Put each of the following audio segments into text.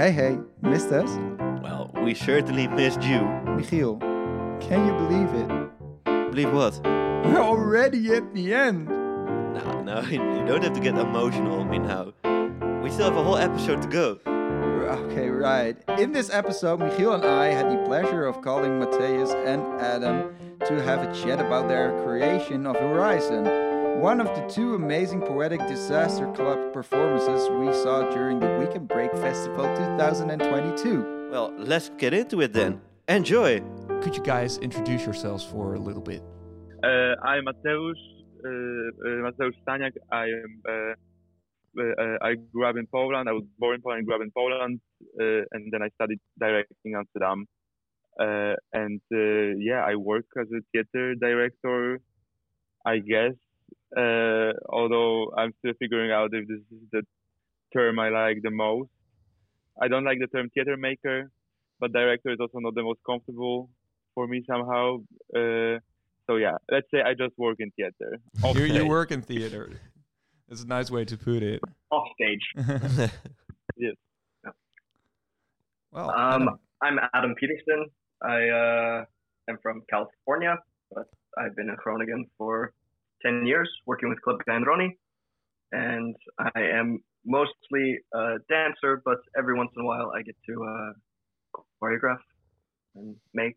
Hey, hey, missed us? Well, we certainly missed you. Michiel, can you believe it? Believe what? We're already at the end. No, no, you don't have to get emotional on me now. We still have a whole episode to go. Okay, right. In this episode, Michiel and I had the pleasure of calling Mateusz and Adam to have a chat about their creation of Horizon, one of the two amazing Poetic Disaster Club performances we saw during the Weekend Break Festival 2022. Well, let's get into it then. Enjoy! Could you guys introduce yourselves for a little bit? Uh, I'm Mateusz, uh, uh, Mateusz Staniak. I am. Uh, uh, I grew up in Poland. I was born in Poland, grew up in Poland, uh, and then I studied directing in Amsterdam. Uh, and uh, yeah, I work as a theater director, I guess. Uh, although I'm still figuring out if this is the term I like the most. I don't like the term theater maker, but director is also not the most comfortable for me somehow. Uh, so yeah, let's say I just work in theater. You, you work in theater. That's a nice way to put it. off stage. Yes. well, Um, Adam, I'm Adam Peterson. I uh, am from California, but I've been in Groningen for 10 years working with Club Guy & Roni. And I am mostly a dancer, but every once in a while I get to uh, choreograph and make.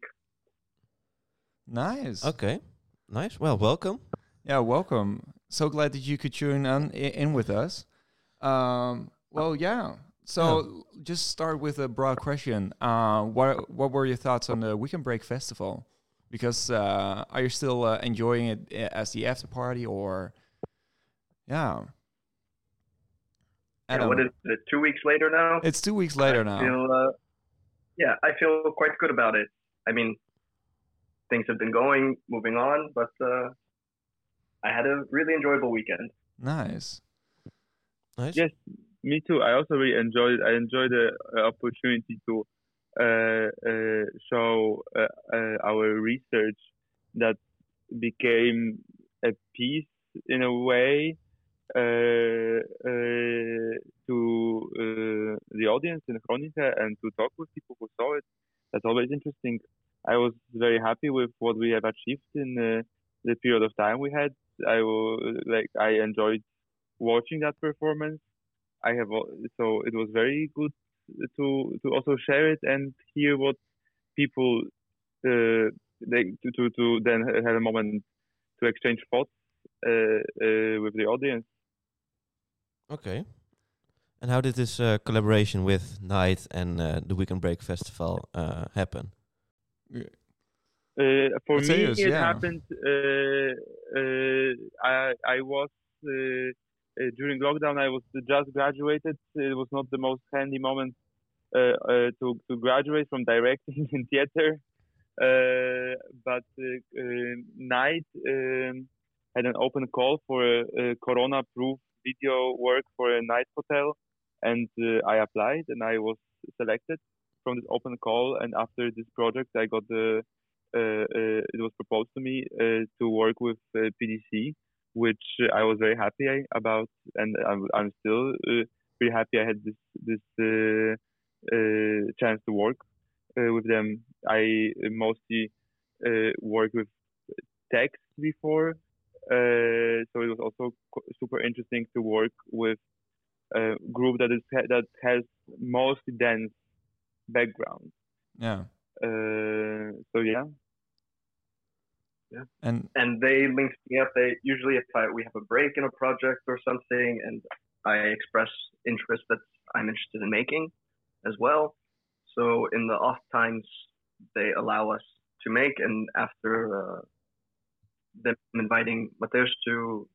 nice. Okay, nice. Well, welcome. Yeah, welcome. So glad that you could tune in, in with us. Um, well, yeah. So just start with a broad question. Uh, what what were your thoughts on the Weekend Break Festival? Because uh, are you still uh, enjoying it uh, as the after party, or yeah? Yeah, what is it? Two weeks later now. it's two weeks later I now. Feel, uh, yeah, I feel quite good about it. I mean, things have been going, moving on, but uh, I had a really enjoyable weekend. Nice. Nice. Yes, me too. I also really enjoyed. I enjoyed the uh, opportunity to uh, uh, uh, uh, our research that became a piece in a way to the audience in Groningen and to talk with people who saw it. That's always interesting. I was very happy with what we have achieved in the period of time we had. I will, like I enjoyed watching that performance. I have so it was very good to to also share it and hear what people uh, they to, to to then have a moment to exchange thoughts uh, uh, with the audience. Okay. And how did this uh, collaboration with NITE and uh, the Weekend Break Festival uh, happen? Uh, for Let's me, say it yeah. happened. Uh, uh, I I was during lockdown. I was just graduated. It was not the most handy moment uh, uh, to to graduate from directing in theater. Uh, but uh, uh, NITE um, had an open call for a, a corona-proof video work for a NITE hotel, and uh, I applied and I was selected from this open call. And after this project, I got the uh, uh, it was proposed to me uh, to work with uh, PDC, which I was very happy about, and I'm, I'm still uh, very happy I had this this uh, uh, chance to work uh, with them. I mostly uh, worked with text before, uh, so it was also super interesting to work with a group that is that has mostly dance background. Yeah. Uh, so yeah. And and they linked me up. They usually, if I, we have a break in a project or something, and I express interest that I'm interested in making as well. So in the off times, they allow us to make, and after uh, them inviting Mateusz to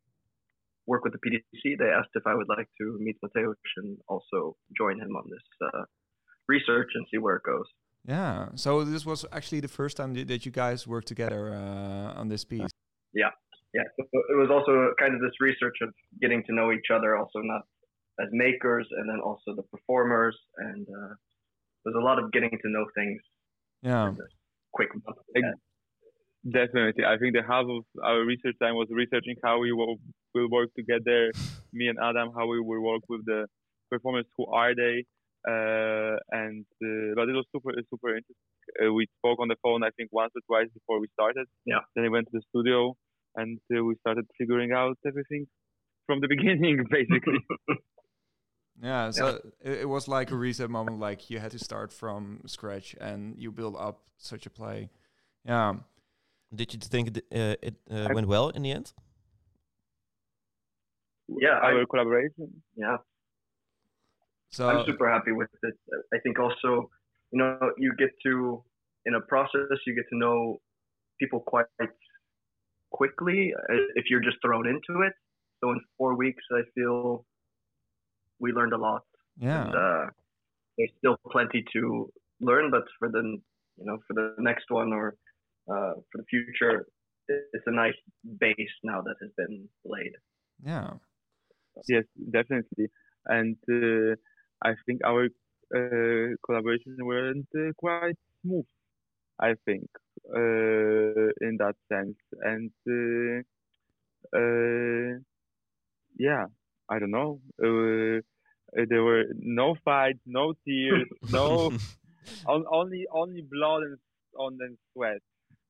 work with the PDC, they asked if I would like to meet Mateusz and also join him on this uh, research and see where it goes. Yeah, so this was actually the first time that that you guys worked together uh, on this piece. yeah, so it was also kind of this research of getting to know each other, also not as makers, and then also the performers, and uh, there's a lot of getting to know things Yeah. in quick month. Ex- Definitely. I think the half of our research time was researching how we will, will work together, me and Adam, how we will work with the performers, who are they, and uh, but it was super super interesting. Uh, we spoke on the phone I think once or twice before we started. Yeah. Then we went to the studio and uh, we started figuring out everything from the beginning, basically. Yeah, so It, it was like a reset moment, like you had to start from scratch and you build up such a play. Yeah. Did you think it, uh, it uh, went well in the end? Yeah, I- our collaboration. yeah. So I'm super happy with it. I think also, you know, you get to in a process, you get to know people quite quickly uh, if you're just thrown into it. So in four weeks, I feel we learned a lot. yeah. And, uh, there's still plenty to learn, but for the you know for the next one or uh, for the future, it's a nice base now that has been laid. Yeah. Yes, definitely. And uh, I think our uh, collaboration went uh, quite smooth. I think uh, in that sense, and uh, uh, yeah, I don't know. Uh, uh, there were no fights, no tears, no on, only only blood and on and sweat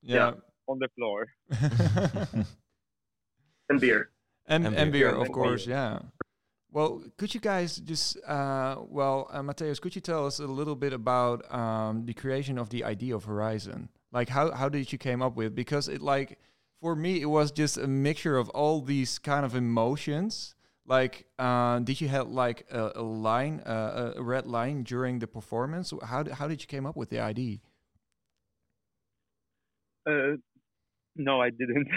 Yeah. on the floor. And beer. and And and beer. beer, of And course, yeah. Well, could you guys just, uh, well, uh, Mateusz, could you tell us a little bit about um, the creation of the idea of Horizon? Like, how how did you came up with? Because it like for me, it was just a mixture of all these kind of emotions. Like, uh, did you have like a, a line, uh, a red line during the performance? How did, how did you came up with the idea? Uh, no, I didn't.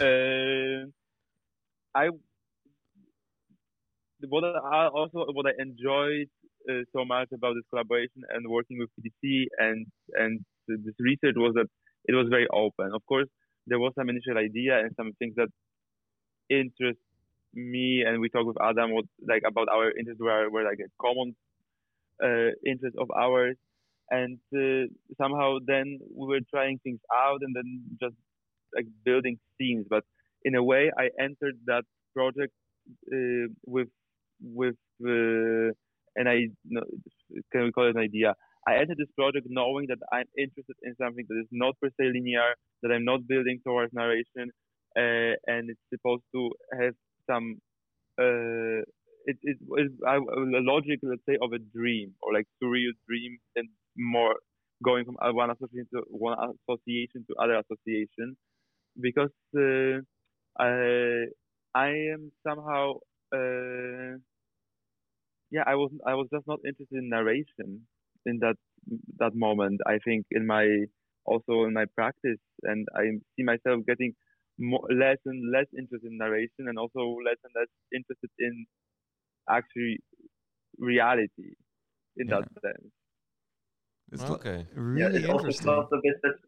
uh, I what I also what I enjoyed uh, so much about this collaboration and working with PDC and and this research was that it was very open. Of course, there was some initial idea and some things that interest me, and we talked with Adam what like about our interests were, were like a common uh, interest of ours and uh, somehow then we were trying things out and then just like building scenes but in a way i entered that project uh, with with uh, and i can we call it an idea? I entered this project knowing that i'm interested in something that is not per se linear that i'm not building towards narration uh, and it's supposed to have some uh, it, it a logic, let's say, of a dream or like surreal dream, and more going from one association to one association to other association, because uh, I I am somehow uh, yeah I was I was just not interested in narration in that that moment. I think in my also in my practice, and I see myself getting more, less and less interested in narration, and also less and less interested in actually reality in that sense. It's li- okay. Yeah, really it also interesting. felt a bit that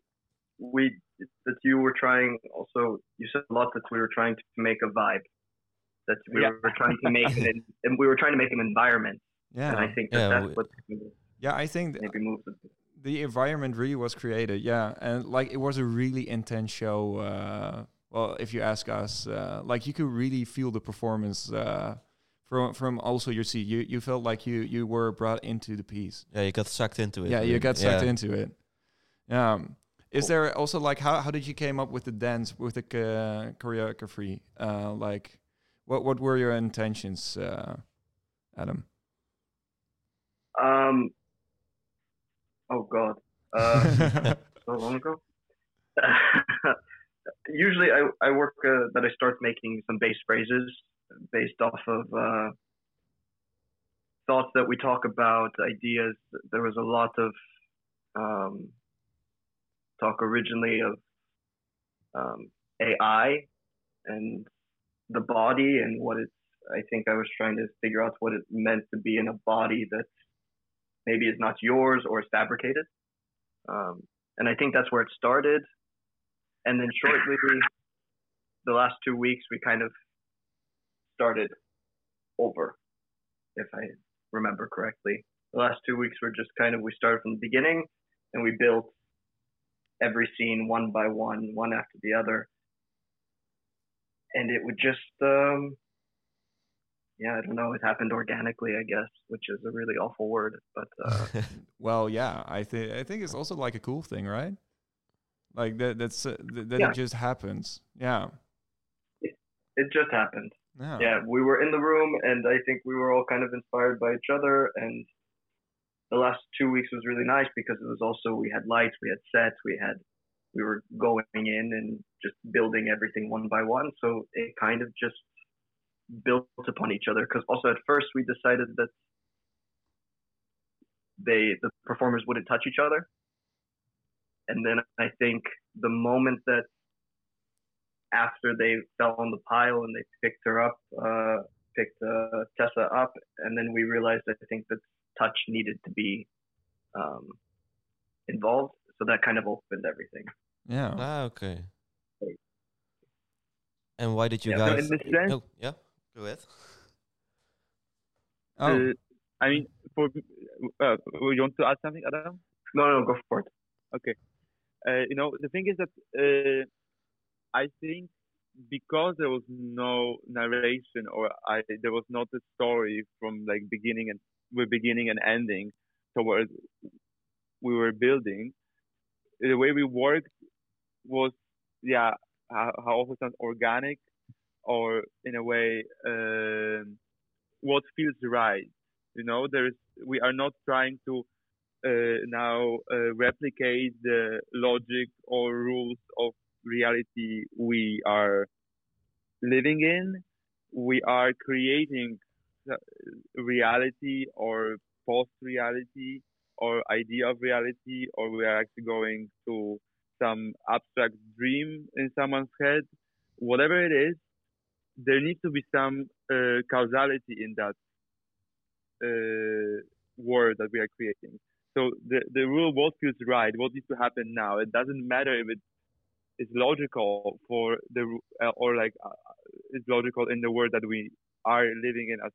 we that you were trying. Also, you said a lot that we were trying to make a vibe. That we Yeah. were trying to make an, and we were trying to make an environment. And I think that Yeah, that's we- what yeah. I think maybe moved it. the environment really was created yeah and like it was a really intense show uh well if you ask us uh like you could really feel the performance uh from from also your seat you you felt like you you were brought into the piece Yeah, you got sucked into it. yeah you got sucked Yeah. into it um is there also like how, how did you came up with the dance with the uh, choreography uh like what what were your intentions uh adam Um. Oh God. Uh, so long ago. Usually, I I work uh, that I start making some base phrases based off of uh, thoughts that we talk about, ideas. There was a lot of um, talk originally of um, AI and the body and what it's. I think I was trying to figure out what it meant to be in a body that maybe is not yours or is fabricated. Um, and I think that's where it started. And then shortly, the last two weeks, we kind of started over, if I remember correctly. The last two weeks were just kind of, we started from the beginning and we built every scene one by one, one after the other. And it would just, um, yeah, I don't know. It happened organically, I guess, which is a really awful word, but uh, Well, yeah, I think I think it's also like a cool thing, right? Like that that's uh, th- that Yeah. it just happens. Yeah. it just happened. Yeah. yeah, we were in the room, and I think we were all kind of inspired by each other. And the last two weeks was really nice because it was also we had lights, we had sets, we had we were going in and just building everything one by one. So it kind of just built upon each other. Because also at first we decided that they the performers wouldn't touch each other, and then I think the moment that after they fell on the pile and they picked her up, uh, picked uh, Tessa up, and then we realized I think that touch needed to be um, involved. So that kind of opened everything. Yeah. ah, okay. And why did you Yeah, So guys? in this sense, Oh, yeah. Go ahead. Oh. uh, I mean, for uh, you want to add something, Adam? No, no, go for it. Okay. Uh, you know, the thing is that uh, I think because there was no narration or I there was not a story from like beginning and with beginning and ending towards we were building. The way we worked was yeah how, often sounds organic or in a way um, what feels right. You know, there is we are not trying to uh, now uh, replicate the logic or rules of reality we are living in. We are creating uh, reality or post reality or idea of reality, or we are actually going to some abstract dream in someone's head. Whatever it is, there needs to be some uh, causality in that uh, word that we are creating. So the the rule what feels right, what needs to happen now. It doesn't matter if it is logical for the uh, or like uh, it's logical in the world that we are living in as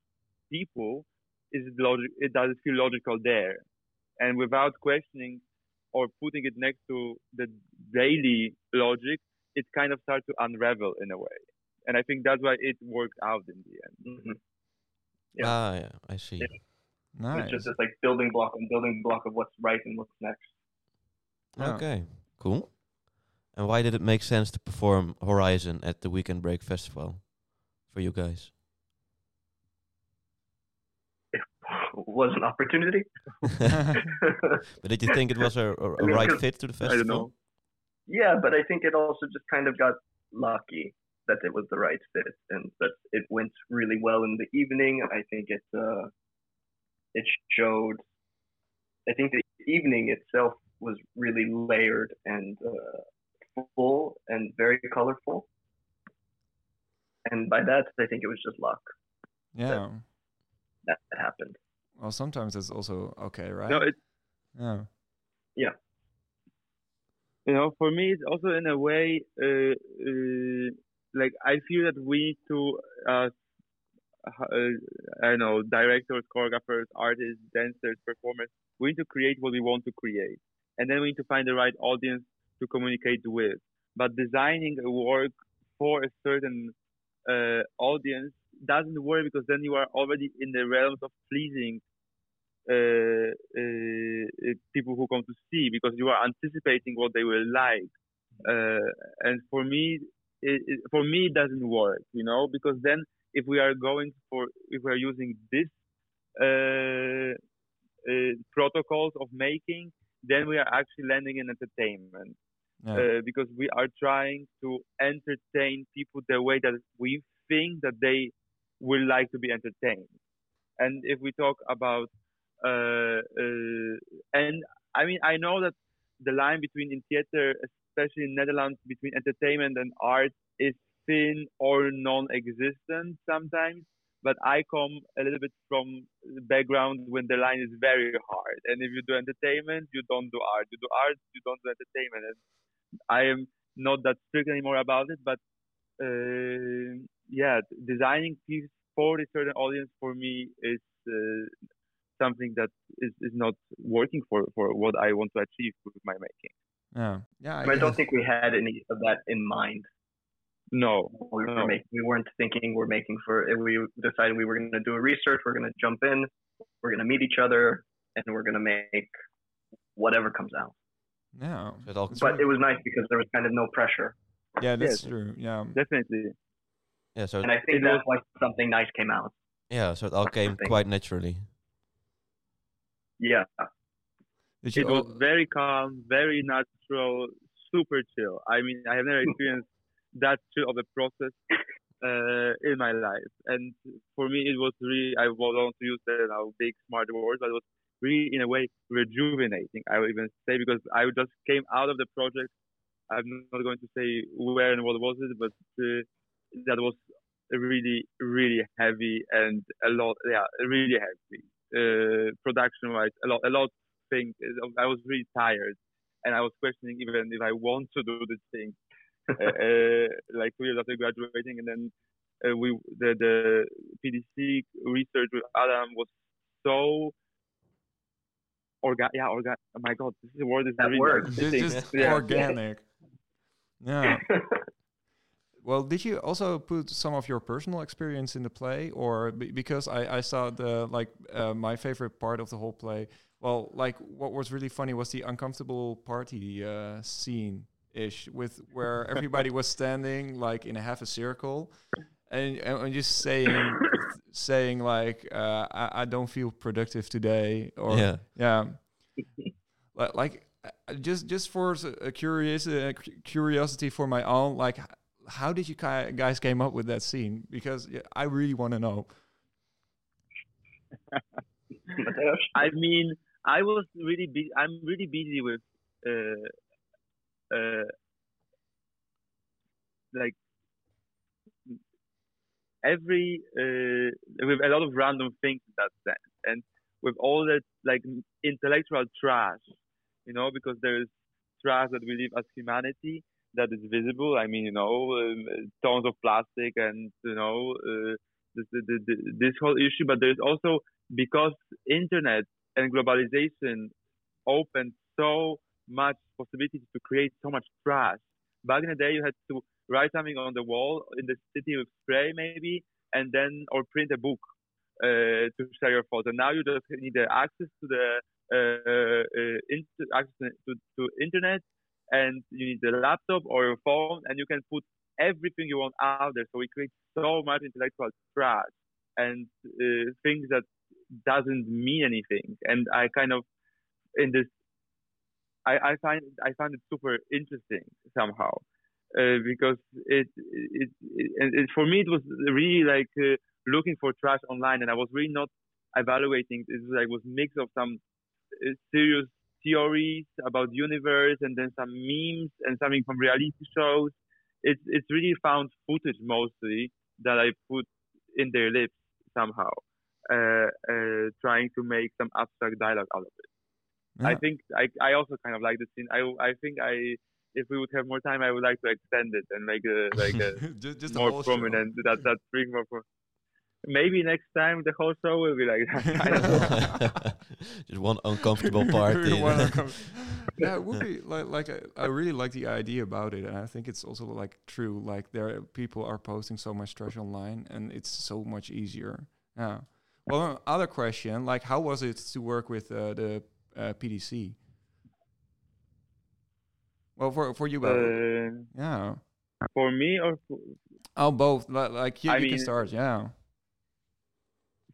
people. Is it logic? It does feel logical there, and without questioning or putting it next to the daily logic, it kind of starts to unravel in a way. And I think that's why it worked out in the end. hmm Yeah. Ah, yeah. I see. Yeah. nice. It's just this like building block and building block of what's right and what's next. Yeah. Okay. Cool. And why did it make sense to perform Horizon at the Weekend Break Festival for you guys? Was an opportunity. But did you think it was a mean, right 'cause- fit to the I don't festival? know. yeah, but I think it also just kind of got lucky that it was the right fit and that it went really well in the evening. I think it uh, it showed. I think the evening itself was really layered and uh, full and very colorful. And by that, I think it was just luck yeah. that happened. Well, sometimes it's also okay, right? No, it, yeah. Yeah. you know, for me, it's also in a way, uh, uh, like I feel that we need to, uh, uh, I don't know, directors, choreographers, artists, dancers, performers, we need to create what we want to create, and then we need to find the right audience to communicate with. But designing a work for a certain uh, audience doesn't work because then you are already in the realms of pleasing uh, uh, uh, people who come to see because you are anticipating what they will like. Uh, and for me, it, it, for me, it doesn't work, you know, because then if we are going for, if we are using this uh, uh, protocols of making, then we are actually landing in entertainment Yeah. uh, because we are trying to entertain people the way that we think that they will like to be entertained. And if we talk about, and I mean, I know that the line between in theater, especially in Netherlands, between entertainment and art is thin or non-existent sometimes. But I come a little bit from the background when the line is very hard. And if you do entertainment, you don't do art. You do art, you don't do entertainment. And I am not that strict anymore about it, but uh, yeah, designing pieces for a certain audience for me is uh, something that is, is not working for, for what I want to achieve with my making. Yeah. Yeah. I, I don't think we had any of that in mind No, we were no. making, we weren't thinking we're making for. We decided we were going to do a research. We're going to jump in. We're going to meet each other, and we're going to make whatever comes out. Yeah. It all, But really- it was nice because there was kind of no pressure, yeah, that's Yes. true. Yeah. definitely. yeah, so and I think It that's why something nice came out. yeah, so it all came quite naturally. Yeah, Did you It was very calm, very natural, super chill. I mean, I have never experienced that chill of a process uh, in my life. And for me, it was really, I want to use the now big smart words, but it was really, in a way, rejuvenating, I would even say, because I just came out of the project. I'm not going to say where and what was it, but uh, that was really, really heavy and a lot, yeah, really heavy. Uh, production wise, a lot, a lot of things. I was really tired and I was questioning even if I want to do this thing. uh, uh, like two years after graduating, and then uh, we the the PDC research with Adam was so organ. Yeah, organ. Oh my God, this is a word. Is That really word. like just, just Yeah. organic. Yeah. Well, did you also put some of your personal experience in the play, or be- because I, I saw the like uh, my favorite part of the whole play? Well, like what was really funny was the uncomfortable party uh, scene ish, with where everybody was standing like in a half a circle, and, and just saying saying like uh, I, I don't feel productive today, or yeah. yeah. Li- like uh, just just for a curious uh, curiosity for my own like how did you guys came up with that scene because I really want to know. I mean, I was really busy. I'm really busy with, uh, uh, like every uh, with a lot of random things in that sense, and with all that like intellectual trash, you know, because there's trash that we live as humanity that is visible. I mean, you know, um, tons of plastic and you know, uh, this, the, this whole issue. But there's also because internet and globalization opened so much possibilities to create so much trash. Back in the day, you had to write something on the wall in the city with spray, maybe, and then or print a book uh, to share your. And now you just need access to the uh, uh, inter- access to, to internet, and you need the laptop or your phone, and you can put everything you want out there. So we create so much intellectual trash and uh, things that doesn't mean anything. And I kind of in this, I, I find I find it super interesting somehow uh, because it it, it, it for me it was really like uh, looking for trash online, and I was really not evaluating. It was like was mix of some uh, serious theories about universe and then some memes and something from reality shows. It's it's really found footage mostly that I put in their lips somehow, uh, uh, trying to make some abstract dialogue out of it. I think I I also kind of like the scene. I I think I if we would have more time, I would like to extend it and make a like a just, just the more show. prominent that that bring more. Pro- Maybe next time the whole show will be like that. I don't know. Just one uncomfortable party. One uncom- yeah, it would be like like I, I really like the idea about it, and I think it's also like true. Like there, are- people are posting so much trash online, and it's so much easier. Yeah. Well, other question, like how was it to work with uh, the uh, PDC? Well, for for you, both. Uh, yeah. for me or for, Oh, both. Li- Like you, I you can start. Yeah.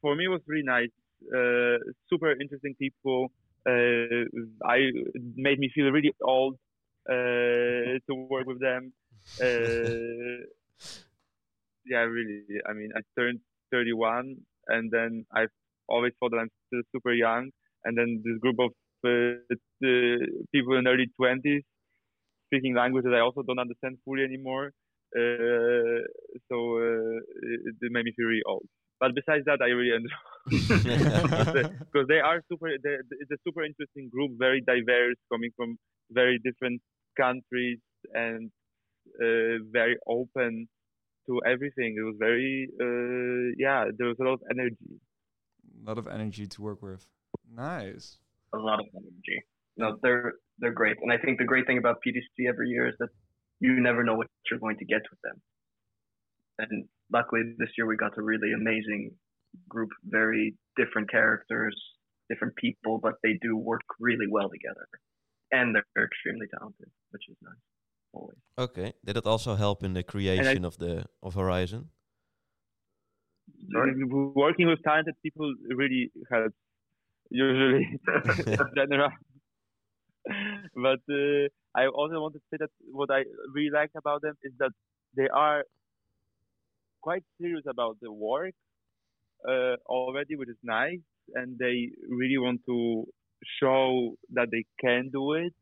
For me it was really nice. Uh, super interesting people. Uh, I made me feel really old uh, to work with them. Uh, yeah, really. I mean, I turned 31, and then I always thought that I'm still super young. And then this group of uh, the people in early 20s speaking languages I also don't understand fully anymore. Uh, so uh, it, it made me feel really old. But besides that, I really enjoy because they are super. it's a super interesting group, very diverse, coming from very different countries and uh, very open to everything. It was very, uh, yeah, there was a lot of energy. A lot of energy to work with. Nice. a lot of energy. No, they're they're great, and I think the great thing about PDC every year is that you never know what you're going to get with them. and luckily this year we got a really amazing group, very different characters, different people, but they do work really well together, and they're extremely talented, which is nice. Always. Okay. Did it also help in the creation of the of Horizon? Sorry? Working with talented people really helps, usually, in general. but uh, I also want to say that what I really like about them is that they are quite serious about the work uh, already, which is nice, and they really want to show that they can do it.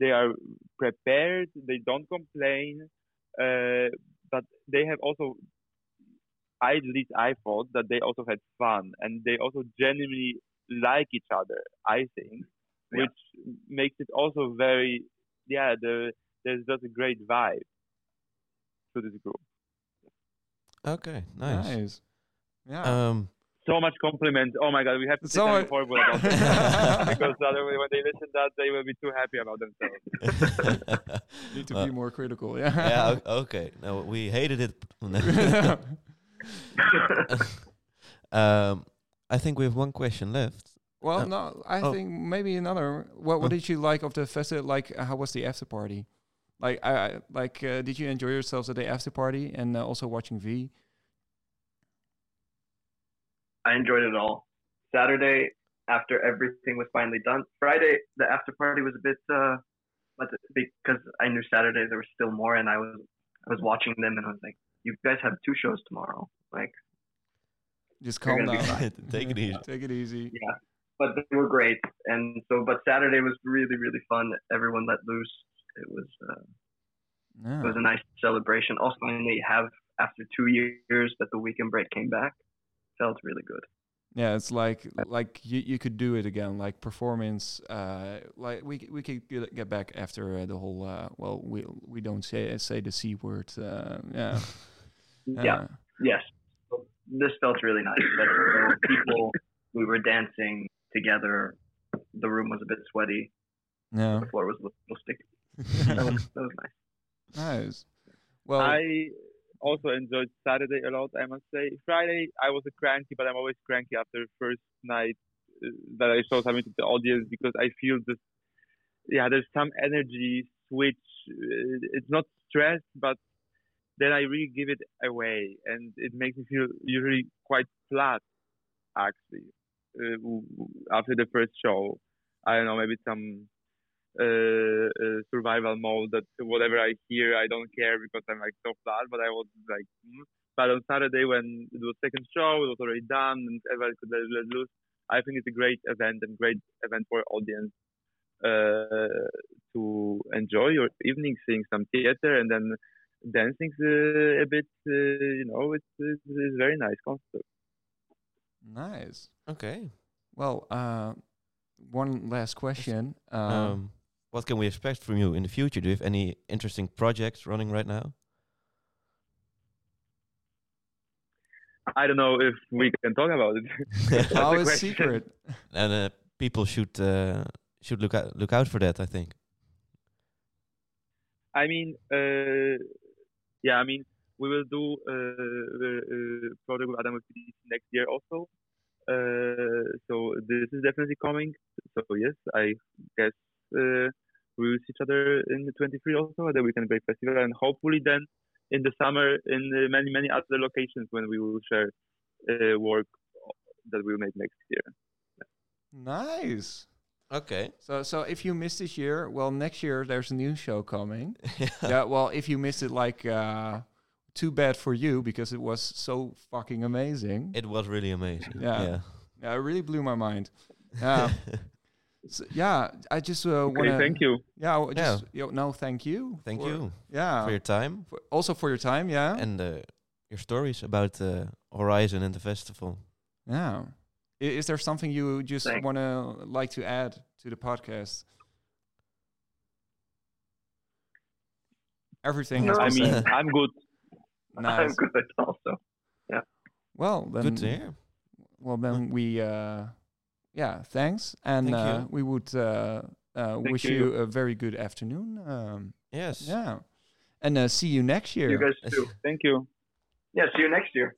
They are prepared. They don't complain, uh, but they have also I at least I thought that they also had fun and they also genuinely like each other. I think, Yeah. which makes it also very yeah. The there's just a great vibe to this group. Okay, nice. Nice. Yeah. Um, So much compliment. Oh my god, we have to So say something much- horrible about them because otherwise when they listen that they will be too happy about themselves. Need to well, be more critical. Yeah. yeah. Okay. No, we hated it. um, I think we have one question left. well, Uh, no, I oh. think maybe another. What What Oh. did you like of the festival? Like, uh, how was the after party? Like, I I- like. Uh, did you enjoy yourselves at the after party and uh, also watching V? I enjoyed it all. Saturday, after everything was finally done. Friday, the after party was a bit, uh, but because I knew Saturday there was still more, and I was I was watching them, and I was like, "You guys have two shows tomorrow." Like, Just calm down. Take it easy. Take it easy. yeah, but they were great, and so but Saturday was really really fun. Everyone let loose. It was uh, Yeah. it was a nice celebration. Also, finally have after two years that the weekend break came back, felt really good. Yeah, it's like like you, you could do it again, like performance. Uh, like we we could get, get back after uh, the whole. Uh, well, we we don't say say the c word. Uh, yeah. Yeah. Yes, this felt really nice. Like, there were people, we were dancing together. The room was a bit sweaty. Yeah. The floor was a little sticky. That was, that was nice. nice. Well, I also enjoyed Saturday a lot. I must say, Friday I was a cranky, but I'm always cranky after first night uh, that I show something to the audience because I feel this. Yeah, there's some energy switch. Uh, It's not stress, but then I really give it away, and it makes me feel usually quite flat. Actually, uh, after the first show, I don't know, maybe some uh, uh, survival mode that whatever I hear, I don't care because I'm like so flat. But I was like, mm. but on Saturday when it was second show, it was already done and everybody could let, let loose. I think it's a great event and great event for audience uh, to enjoy your evening, seeing some theater and then dancing uh, a bit. Uh, you know, it's, it's, it's very nice concert. nice. Okay. Well, uh, one last question. Um, Um, what can we expect from you in the future? Do you have any interesting projects running right now? I don't know if we can talk about it. That's the it's question. secret. and uh, people should uh, should look out look out for that. I think. I mean, uh, yeah, I mean, we will do uh, the uh, project with Adam with PDC next year also. Uh, so this is definitely coming. So yes, I guess uh, we will see each other in the 23 also at the Weekend Break Festival, and hopefully then in the summer in uh, many many other locations when we will share uh, work that we'll make next year. Nice. Okay. So, so if you missed this year, well, next year there's a new show coming. yeah. yeah. Well, if you missed it, like, uh, too bad for you because it was so fucking amazing. It was really amazing. Yeah. Yeah. yeah, it really blew my mind. Yeah. So, yeah, I just uh, Okay, want to. thank you. Yeah, I Yeah. just, yo, no, thank you. Thank for- you Yeah. for your time for- also for your time. Yeah. and uh, your stories about uh, Horizon and the festival. yeah. I- Is there something you just want to like to add to the podcast? Everything No, I mean. I'm good. Nice. I'm good also. Yeah. Well, then, Good to hear. well, then we, uh, yeah, thanks, and Thank uh, you. we would uh, uh, wish you. you. a very good afternoon. Um, Yes. yeah, and uh, see you next year. You guys too. Thank you. yeah, see you next year.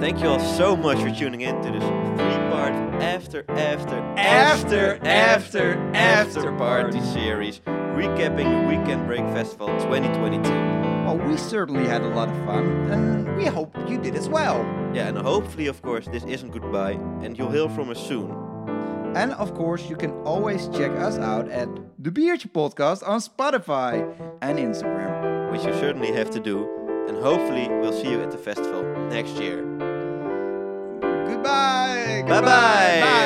Thank you all so much for tuning in to this three-part after after After, after, after party party. series recapping the Weekend Break Festival 2022. Well, we certainly had a lot of fun, and we hope you did as well. Yeah, and hopefully, of course, this isn't goodbye, and you'll hear from us soon. And of course, you can always check us out at the Biertje Podcast on Spotify and Instagram. which you certainly have to do. And hopefully, we'll see you at the festival next year. Goodbye. Bye bye.